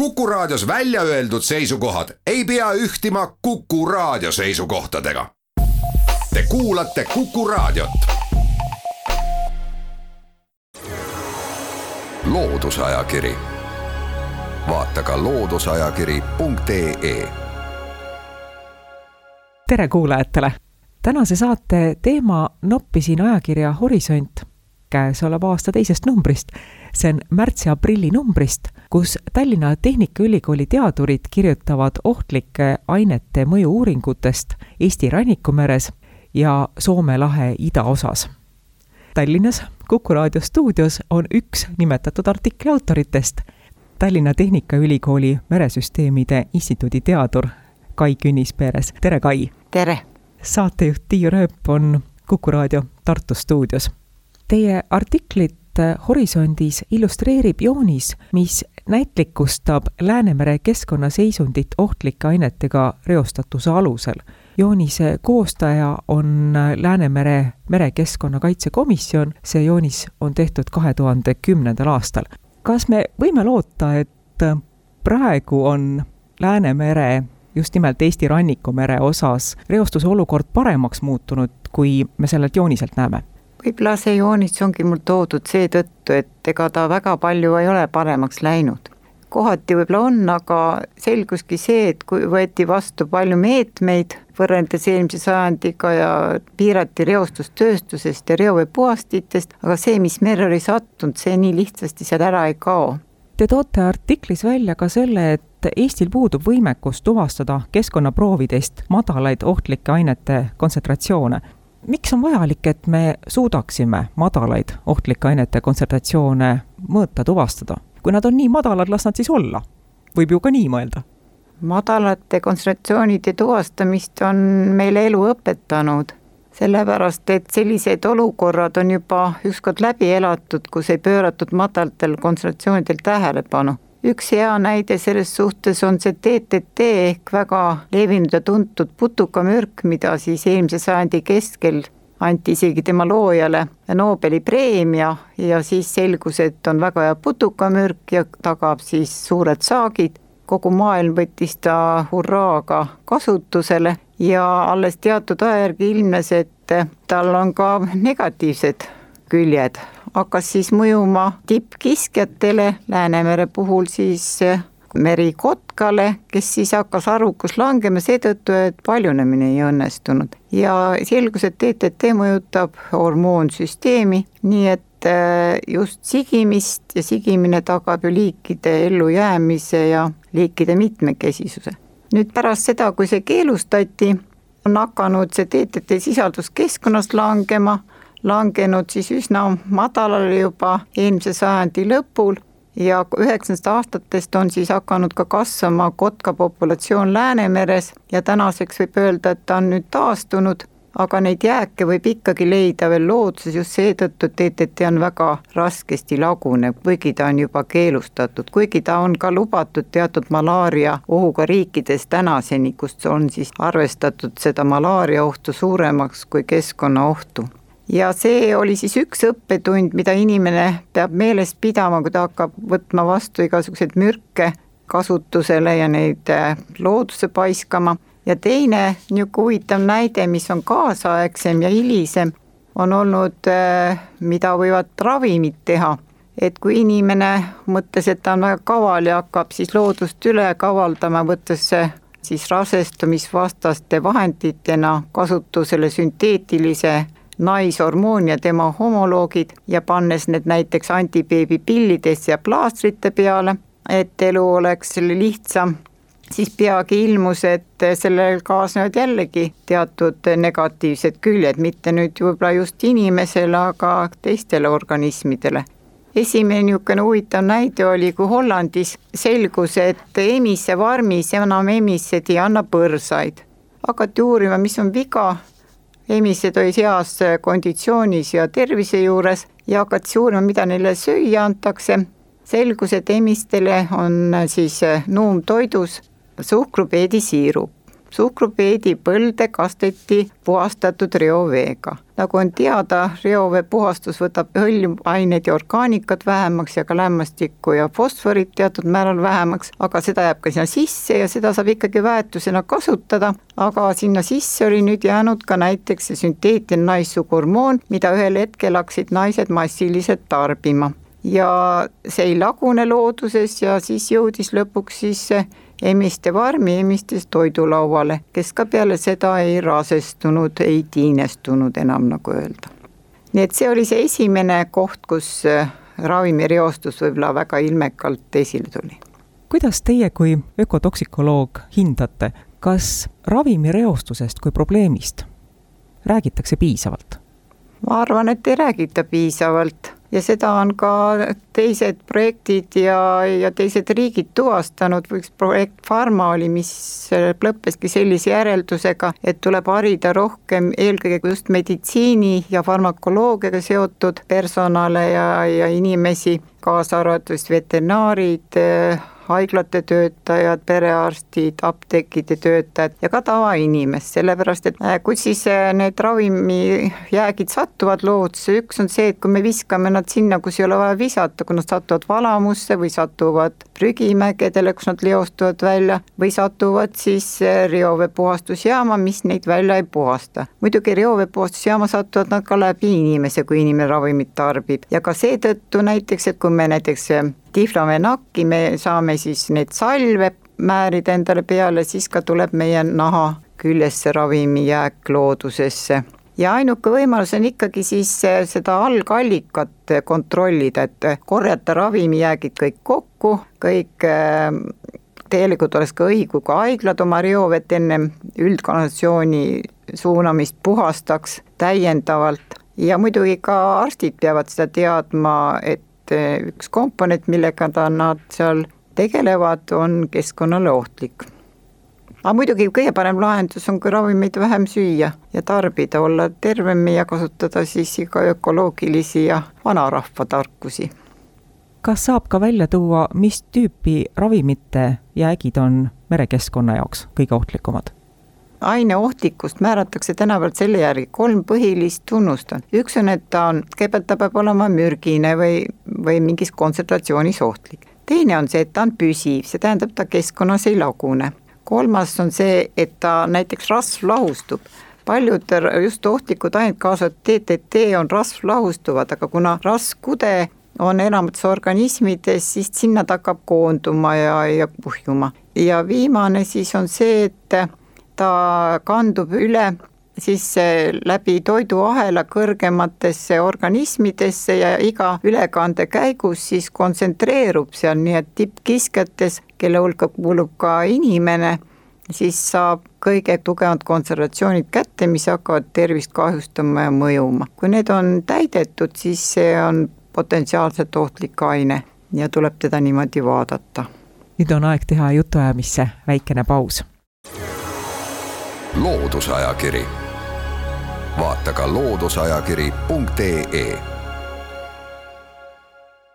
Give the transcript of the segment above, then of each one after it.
Kuku Raadios välja öeldud seisukohad ei pea ühtima Kuku Raadio seisukohtadega. Te kuulate Kuku Raadiot. loodusajakiri, vaata ka looduseajakiri.ee. tere kuulajatele tänase saate teema noppisin ajakirja Horisont käesoleva aasta teisest numbrist. See on märtsi-aprilli numbrist, kus Tallinna Tehnikaülikooli teadurid kirjutavad ohtlike ainete mõju uuringutest Eesti rannikumeres ja Soome lahe idaosas. Tallinnas Kuku raadio stuudios on üks nimetatud artikli autoritest, Tallinna Tehnikaülikooli Meresüsteemide Instituudi teadur Kai Künnispeeres, tere Kai! tere! saatejuht Tiiu Rööp on Kuku raadio Tartu stuudios. Teie artiklit Horisondis illustreerib joonis, mis näitlikustab Läänemere keskkonnaseisundit ohtlike ainetega reostatuse alusel. joonise koostaja on Läänemere merekeskkonna kaitsekomisjon, see joonis on tehtud kahe tuhande kümnendal aastal. kas me võime loota, et praegu on Läänemere just nimelt Eesti rannikumere osas reostuse olukord paremaks muutunud, kui me sellelt jooniselt näeme? Võib-olla see joonis ongi mul toodud seetõttu, et ega ta väga palju ei ole paremaks läinud. kohati võib-olla on, aga selguski see, et kui võeti vastu palju meetmeid võrreldes eelmise sajandiga ja piirati reostust tööstusest ja reoveepuhastitest, aga see, mis merre oli sattunud, see nii lihtsasti seal ära ei kao Te toote artiklis välja ka selle, et Eestil puudub võimekus tuvastada keskkonnaproovidest madalaid ohtlike ainete kontsentratsioone. Miks on vajalik, et me suudaksime madalaid ohtlike ainete kontsentratsioone mõõta, tuvastada? kui nad on nii madalad, las nad siis olla. võib ju ka nii mõelda madalate kontsentratsioonide tuvastamist on meile elu õpetanud sellepärast, et sellised olukorrad on juba ükskord läbi elatud, kus ei pööratud madalatel kontsentratsioonidel tähelepanu. Üks hea näide selles suhtes on see DDT ehk väga levinud ja tuntud putukamürk, mida siis eelmise sajandi keskel anti isegi tema loojale Nobeli preemia ja siis selgus, et on väga hea putukamürk ja tagab siis suured saagid kogu maailm võttis ta hurraaga kasutusele ja alles teatud aja järgi ilmnes, et tal on ka negatiivsed küljed. Hakkas siis mõjuma tippkiskjatele, Läänemere puhul siis merikotkale, kes siis hakkas arvukus langema seetõttu, et paljunemine ei õnnestunud. ja selgus, et DDT mõjutab hormoonsüsteemi, nii et Äh, just sigimist ja sigimine tagab ju liikide ellujäämise ja liikide mitmekesisuse. nüüd pärast seda, kui see keelustati, on hakanud see DDT sisaldus keskkonnast langema, langenud siis üsna madalale juba eelmise sajandi lõpul ja üheksandast aastatest on siis hakanud ka kasvama kotka populatsioon Läänemeres ja tänaseks võib öelda, et ta on nüüd taastunud aga neid jääke võib ikkagi leida veel looduses just seetõttu, et DDT on väga raskesti lagunev, kuigi ta on juba keelustatud, kuigi ta on ka lubatud teatud malaaria ohuga riikides tänaseni, kus on siis arvestatud seda malaaria ohtu suuremaks kui keskkonnaohtu ja see oli siis üks õppetund, mida inimene peab meeles pidama, kui ta hakkab võtma vastu igasuguseid mürke kasutusele ja neid äh, loodusse paiskama ja teine niisugune huvitav näide, mis on kaasaegsem ja hilisem, on olnud, äh, mida võivad ravimid teha. et kui inimene mõtles, et ta on väga kaval ja hakkab siis loodust üle kavaldama, võttes siis rasestumisvastaste vahenditena kasutusele sünteetilise naishormoon ja tema homoloogid ja pannes need näiteks antibeebipillidesse ja plaastrite peale, et elu oleks lihtsam siis peagi ilmus, et sellel kaasnevad jällegi teatud negatiivsed küljed, mitte nüüd võib-olla just inimesele, aga teistele organismidele. esimene niisugune huvitav näide oli, kui Hollandis selgus, et emise farmis enam emised ei anna põrsaid. hakati uurima, mis on viga, emised olid heas konditsioonis ja tervise juures ja hakati uurima, mida neile süüa antakse selgus, et emistele on siis nuum toidus suhkrupeedisiirup. Suhkrupeedi põlde kasteti puhastatud reoveega. nagu on teada, reovee puhastus võtab hõljuaineid ja orgaanikat vähemaks ja ka lämmastikku ja fosforit teatud määral vähemaks, aga seda jääb ka sinna sisse ja seda saab ikkagi väetusena kasutada, aga sinna sisse oli nüüd jäänud ka näiteks see sünteetiline naissuguhormoon, mida ühel hetkel hakkasid naised massiliselt tarbima ja see ei lagune looduses ja siis jõudis lõpuks siis Emiste Varmi Emistes toidulauale, kes ka peale seda ei rasestunud, ei tiinestunud enam, nagu öelda. nii et see oli see esimene koht, kus äh, ravimireostus võib-olla väga ilmekalt esile tuli. kuidas teie kui ökotoksikoloog hindate, kas ravimireostusest kui probleemist räägitakse piisavalt? ma arvan, et ei räägita piisavalt ja seda on ka teised projektid ja, ja teised riigid tuvastanud, üks projekt Pharma oli, mis lõppeski sellise järeldusega, et tuleb harida rohkem eelkõige just meditsiini ja farmakoloogiaga seotud personale ja, ja inimesi, kaasa arvatud veterinaarid, haiglate töötajad, perearstid, apteekide töötajad ja ka tavainimest, sellepärast et äh, kus siis äh, need ravimijäägid satuvad loodusse, üks on see, et kui me viskame nad sinna, kus ei ole vaja visata, kui nad satuvad valamusse või satuvad prügimägedele, kus nad leostuvad välja, või satuvad siis äh, reoveepuhastusjaama, mis neid välja ei puhasta. muidugi reoveepuhastusjaama satuvad nad ka läbi inimese, kui inimene ravimit tarbib ja ka seetõttu näiteks, et kui me näiteks diflamenaki me saame siis neid salve määrida endale peale, siis ka tuleb meie naha küljesse ravimijääk loodusesse. ja ainuke võimalus on ikkagi siis seda algallikat kontrollida, et korjata ravimijäägid kõik kokku, kõik tegelikult oleks ka õige, kui haiglad oma reovett ennem üldkanalisatsiooni suunamist puhastaks täiendavalt ja muidugi ka arstid peavad seda teadma, et et üks komponent, millega ta, nad seal tegelevad, on keskkonnale ohtlik. aga muidugi kõige parem lahendus on, kui ravimeid vähem süüa ja tarbida, olla tervem ja kasutada siis ka ökoloogilisi ja vanarahva tarkusi. kas saab ka välja tuua, mis tüüpi ravimite jäägid on merekeskkonna jaoks kõige ohtlikumad? aine ohtlikkust määratakse tänapäeval selle järgi, kolm põhilist tunnust on. üks on, et ta on, kõigepealt ta peab olema mürgine või, või mingis kontsentratsiooniis ohtlik. teine on see, et ta on püsiv, see tähendab, ta keskkonnas ei lagune. kolmas on see, et ta näiteks rasvlahustub paljud just ohtlikud ained, kaasa DDT on rasvlahustuvad, aga kuna rasvkude on enamates organismides, siis sinna ta hakkab koonduma ja, ja kuhjuma. ja viimane siis on see, et ta kandub üle siis läbi toiduahela kõrgematesse organismidesse ja iga ülekande käigus siis kontsentreerub seal, nii et tippkiskjates, kelle hulka kuulub ka inimene, siis saab kõige tugevamad kontsentratsioonid kätte, mis hakkavad tervist kahjustama ja mõjuma. kui need on täidetud, siis see on potentsiaalselt ohtlik aine ja tuleb teda niimoodi vaadata. nüüd on aeg teha jutuajamisse väikene paus Loodusajakiri. vaata ka looduseajakiri.ee.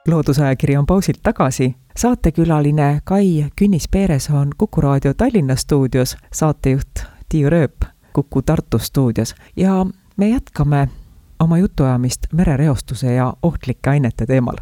loodusajakiri on pausilt tagasi. saatekülaline Kai Künnis-Peeres on Kuku raadio Tallinna stuudios, saatejuht Tiiu Rööp Kuku Tartu stuudios ja me jätkame oma jutuajamist merereostuse ja ohtlike ainete teemal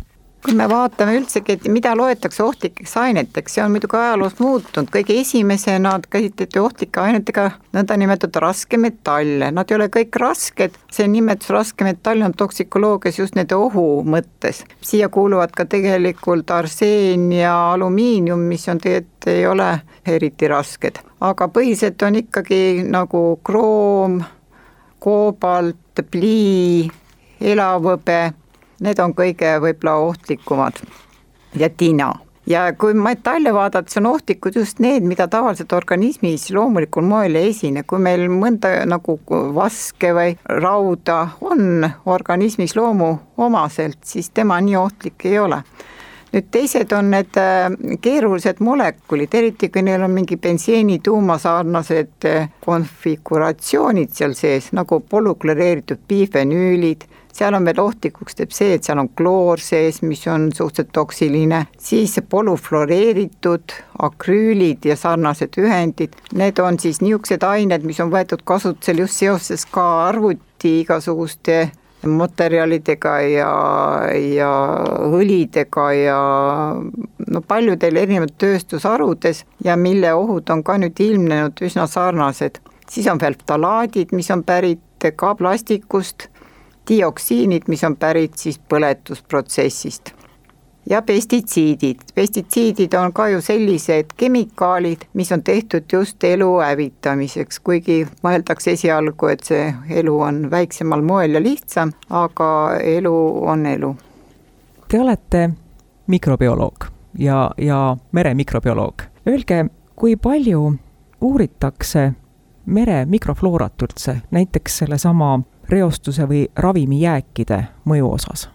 kui me vaatame üldsegi, et mida loetakse ohtlikeks aineteks, see on muidugi ajaloos muutunud, kõige esimesena käsitleti ohtlike ainetega nõndanimetatud raskemetalle, nad ei ole kõik rasked, see nimetus raskemetall on toksikoloogias just nende ohu mõttes. siia kuuluvad ka tegelikult arseen ja alumiinium, mis on tegelikult ei ole eriti rasked, aga põhiliselt on ikkagi nagu kroom, koobalt, plii, elavhõbe need on kõige võib-olla ohtlikumad. Ja tina ja kui metalle vaadata, siis on ohtlikud just need, mida tavaliselt organismis loomulikul moel ei esine, kui meil mõnda nagu vaske või rauda on organismis loomuomaselt, siis tema nii ohtlik ei ole. Nüüd teised on need äh, keerulised molekulid, eriti kui neil on mingi benseeni tuumasarnased äh, konfiguratsioonid seal sees, nagu polükloreeritud bifenüülid, seal on veel ohtlikuks teeb see, et seal on kloor sees, mis on suhteliselt toksiline, siis polüfluoreeritud akrüülid ja sarnased ühendid, need on siis niisugused ained, mis on võetud kasutusele just seoses ka arvuti igasuguste materjalidega ja, ja õlidega ja no paljudel erinevatel tööstusharudes ja mille ohud on ka nüüd ilmnenud üsna sarnased. siis on veel ftalaadid, mis on pärit ka plastikust, dioksiinid, mis on pärit siis põletusprotsessist ja pestitsiidid. pestitsiidid on ka ju sellised kemikaalid, mis on tehtud just elu hävitamiseks, kuigi mõeldakse esialgu, et see elu on väiksemal moel ja lihtsam, aga elu on elu. Te olete mikrobioloog ja, ja meremikrobioloog. Öelge, kui palju uuritakse mere mikrofloorat üldse, näiteks sellesama reostuse või ravimijääkide mõju osas?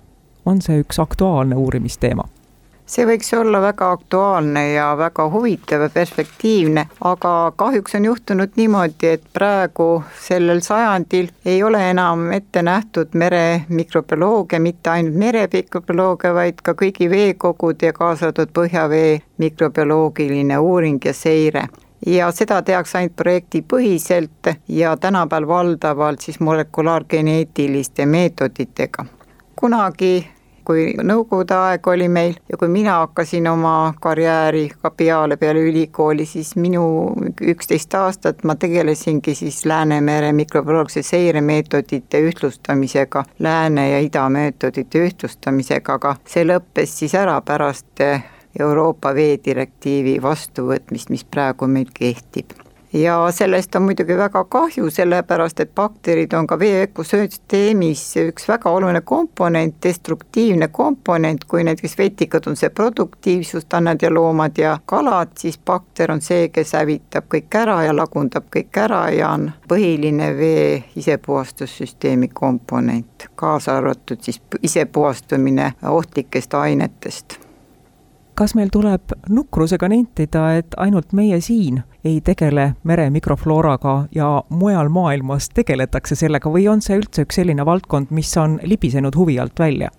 on see üks aktuaalne uurimisteema? see võiks olla väga aktuaalne ja väga huvitav ja perspektiivne, aga kahjuks on juhtunud niimoodi, et praegu sellel sajandil ei ole enam ette nähtud mere mikrobioloogia, mitte ainult meremikrobioloogia, vaid ka kõigi veekogude ja kaasa arvatud põhjavee mikrobioloogiline uuring ja seire ja seda tehakse ainult projektipõhiselt ja tänapäeval valdavalt siis molekulaargeneetiliste meetoditega. kunagi kui nõukogude aeg oli meil ja kui mina hakkasin oma karjääri ka peale, peale ülikooli, siis minu üksteist aastat ma tegelesingi siis Läänemere mikrobioloogilise seiremeetodite ühtlustamisega, Lääne- ja Idameetodite ühtlustamisega, aga see lõppes siis ära pärast Euroopa veedirektiivi vastuvõtmist, mis praegu meil kehtib. Ja sellest on muidugi väga kahju, sellepärast et bakterid on ka vee ökosüsteemis üks väga oluline komponent, destruktiivne komponent, kui näiteks vetikad on see produktiivsust annavad ja loomad ja kalad, siis bakter on see, kes hävitab kõik ära ja lagundab kõik ära ja on põhiline vee isepuhastussüsteemi komponent, kaasa arvatud siis isepuhastumine ohtlikest ainetest kas meil tuleb nukrusega nentida, et ainult meie siin ei tegele mere mikroflooraga ja mujal maailmas tegeletakse sellega või on see üldse üks selline valdkond, mis on libisenud huvi alt välja?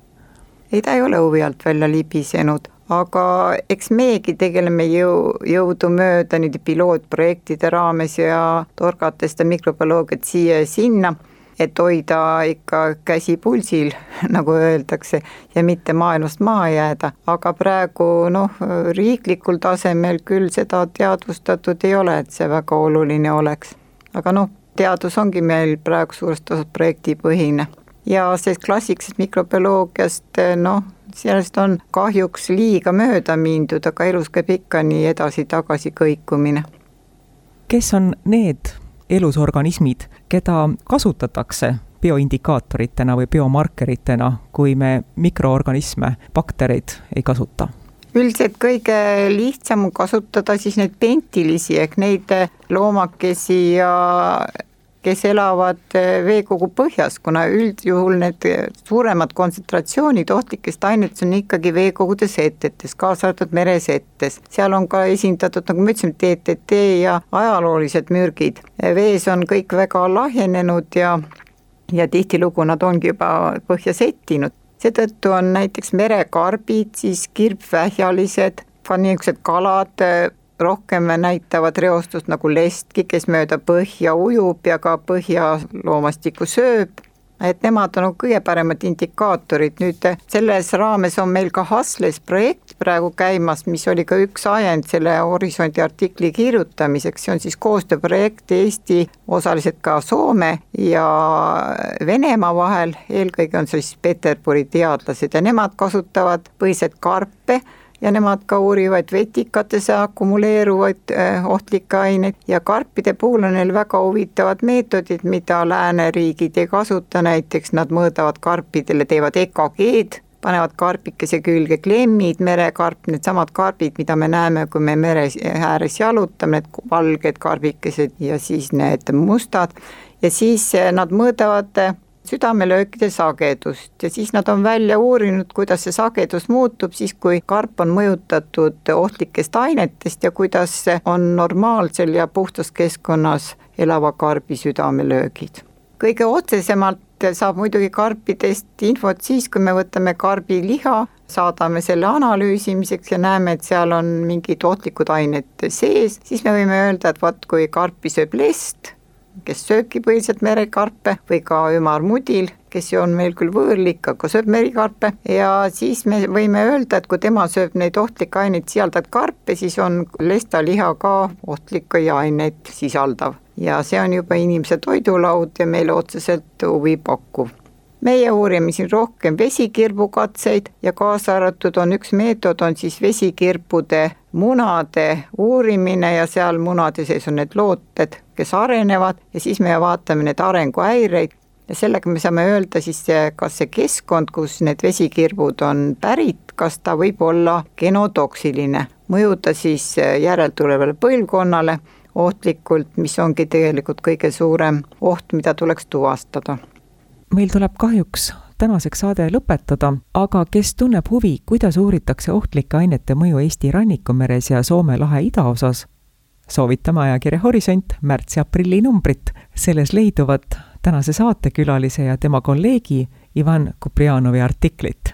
ei, ta ei ole huvi alt välja libisenud, aga eks meiegi tegeleme jõu, jõudumööda nüüd pilootprojektide raames ja torgates seda mikrobioloogiat siia ja sinna et hoida ikka käsi pulsil, nagu öeldakse, ja mitte maailmast maha jääda, aga praegu noh, riiklikul tasemel küll seda teadvustatud ei ole, et see väga oluline oleks. aga noh, teadus ongi meil praegu suurest osast projektipõhine ja sellest klassikalisest mikrobioloogiast noh, sellest on kahjuks liiga mööda mindud, aga elus käib ikka nii edasi-tagasi kõikumine. kes on need elusorganismid, keda kasutatakse bioindikaatoritena või biomarkeritena, kui me mikroorganisme, baktereid ei kasuta? üldiselt kõige lihtsam on kasutada siis neid pentilisi ehk neid loomakesi ja kes elavad eh, veekogu põhjas, kuna üldjuhul need suuremad kontsentratsioonid ohtlikest ainetest on ikkagi veekogude seetetes, kaasa arvatud mereseetes. seal on ka esindatud, nagu me ütlesime, DDT ja ajaloolised mürgid. vees on kõik väga lahjenenud ja ja tihtilugu nad ongi juba põhja settinud. seetõttu on näiteks merekarbid, siis kirbvähjalised, ka niisugused kalad, rohkem näitavad reostust nagu lestki, kes mööda põhja ujub ja ka põhjaloomastikku sööb. Et nemad on kõige paremad indikaatorid, nüüd selles raames on meil ka Hasles projekt praegu käimas, mis oli ka üks ajend selle Horisondi artikli kirjutamiseks, see on siis koostööprojekt Eesti, osaliselt ka Soome ja Venemaa vahel, eelkõige on siis Peterburi teadlased ja nemad kasutavad põhiselt karpe ja nemad ka uurivad vetikates akumuleeruvaid äh, ohtlikke aineid. Ja karpide puhul on neil väga huvitavad meetodid, mida lääneriigid ei kasuta, näiteks nad mõõdavad karpidele, teevad EKG-d, panevad karpikese külge klemmid, merekarp, needsamad karbid, mida me näeme, kui me mere ääres jalutame, need valged karbikesed ja siis need mustad, ja siis äh, nad mõõdavad südamelöökide sagedust ja siis nad on välja uurinud, kuidas see sagedus muutub siis, kui karp on mõjutatud ohtlikest ainetest ja kuidas on normaalsel ja puhtas keskkonnas elava karbi südamelöögid. kõige otsesemalt saab muidugi karpidest infot siis, kui me võtame karbiliha, saadame selle analüüsimiseks ja näeme, et seal on mingid ohtlikud ained sees, siis me võime öelda, et vot kui karpi sööb lest, kes sööbki põhiliselt merekarpe või ka ümarmudil, kes ju on meil küll võõrlik, aga sööb merikarpe. Ja siis me võime öelda, et kui tema sööb neid ohtlikke aineid sisaldavaid karpe, siis on lestaliha ka ohtlikke aineid sisaldav. Ja see on juba inimese toidulaud ja meile otseselt huvi pakkuv meie uurime siin rohkem vesikirbukatseid ja kaasa arvatud on üks meetod, on siis vesikirbude munade uurimine ja seal munade sees on need looted, kes arenevad ja siis me vaatame neid arenguhäireid. Ja sellega me saame öelda siis, kas see keskkond, kus need vesikirbud on pärit, kas ta võib olla genotoksiline, mõjuda siis järeltulevale põlvkonnale ohtlikult, mis ongi tegelikult kõige suurem oht, mida tuleks tuvastada meil tuleb kahjuks tänaseks saade lõpetada, aga kes tunneb huvi, kuidas uuritakse ohtlike ainete mõju Eesti rannikumeres ja Soome lahe idaosas, soovitame ajakirja Horisont märtsi-aprilli numbrit. selles leiduvad tänase saatekülalise ja tema kolleegi Ivan Kuprjanovi artiklit.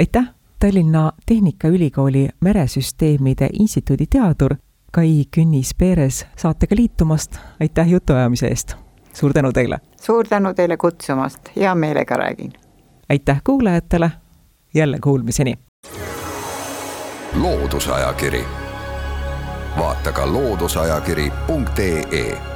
aitäh, Tallinna Tehnikaülikooli Meresüsteemide Instituudi teadur Kai Künnis-Peeres saatega liitumast, aitäh jutuajamise eest! Suur tänu teile! suur tänu teile kutsumast, hea meelega räägin. aitäh kuulajatele, jälle kuulmiseni! loodusajakiri, vaata ka looduseajakiri.ee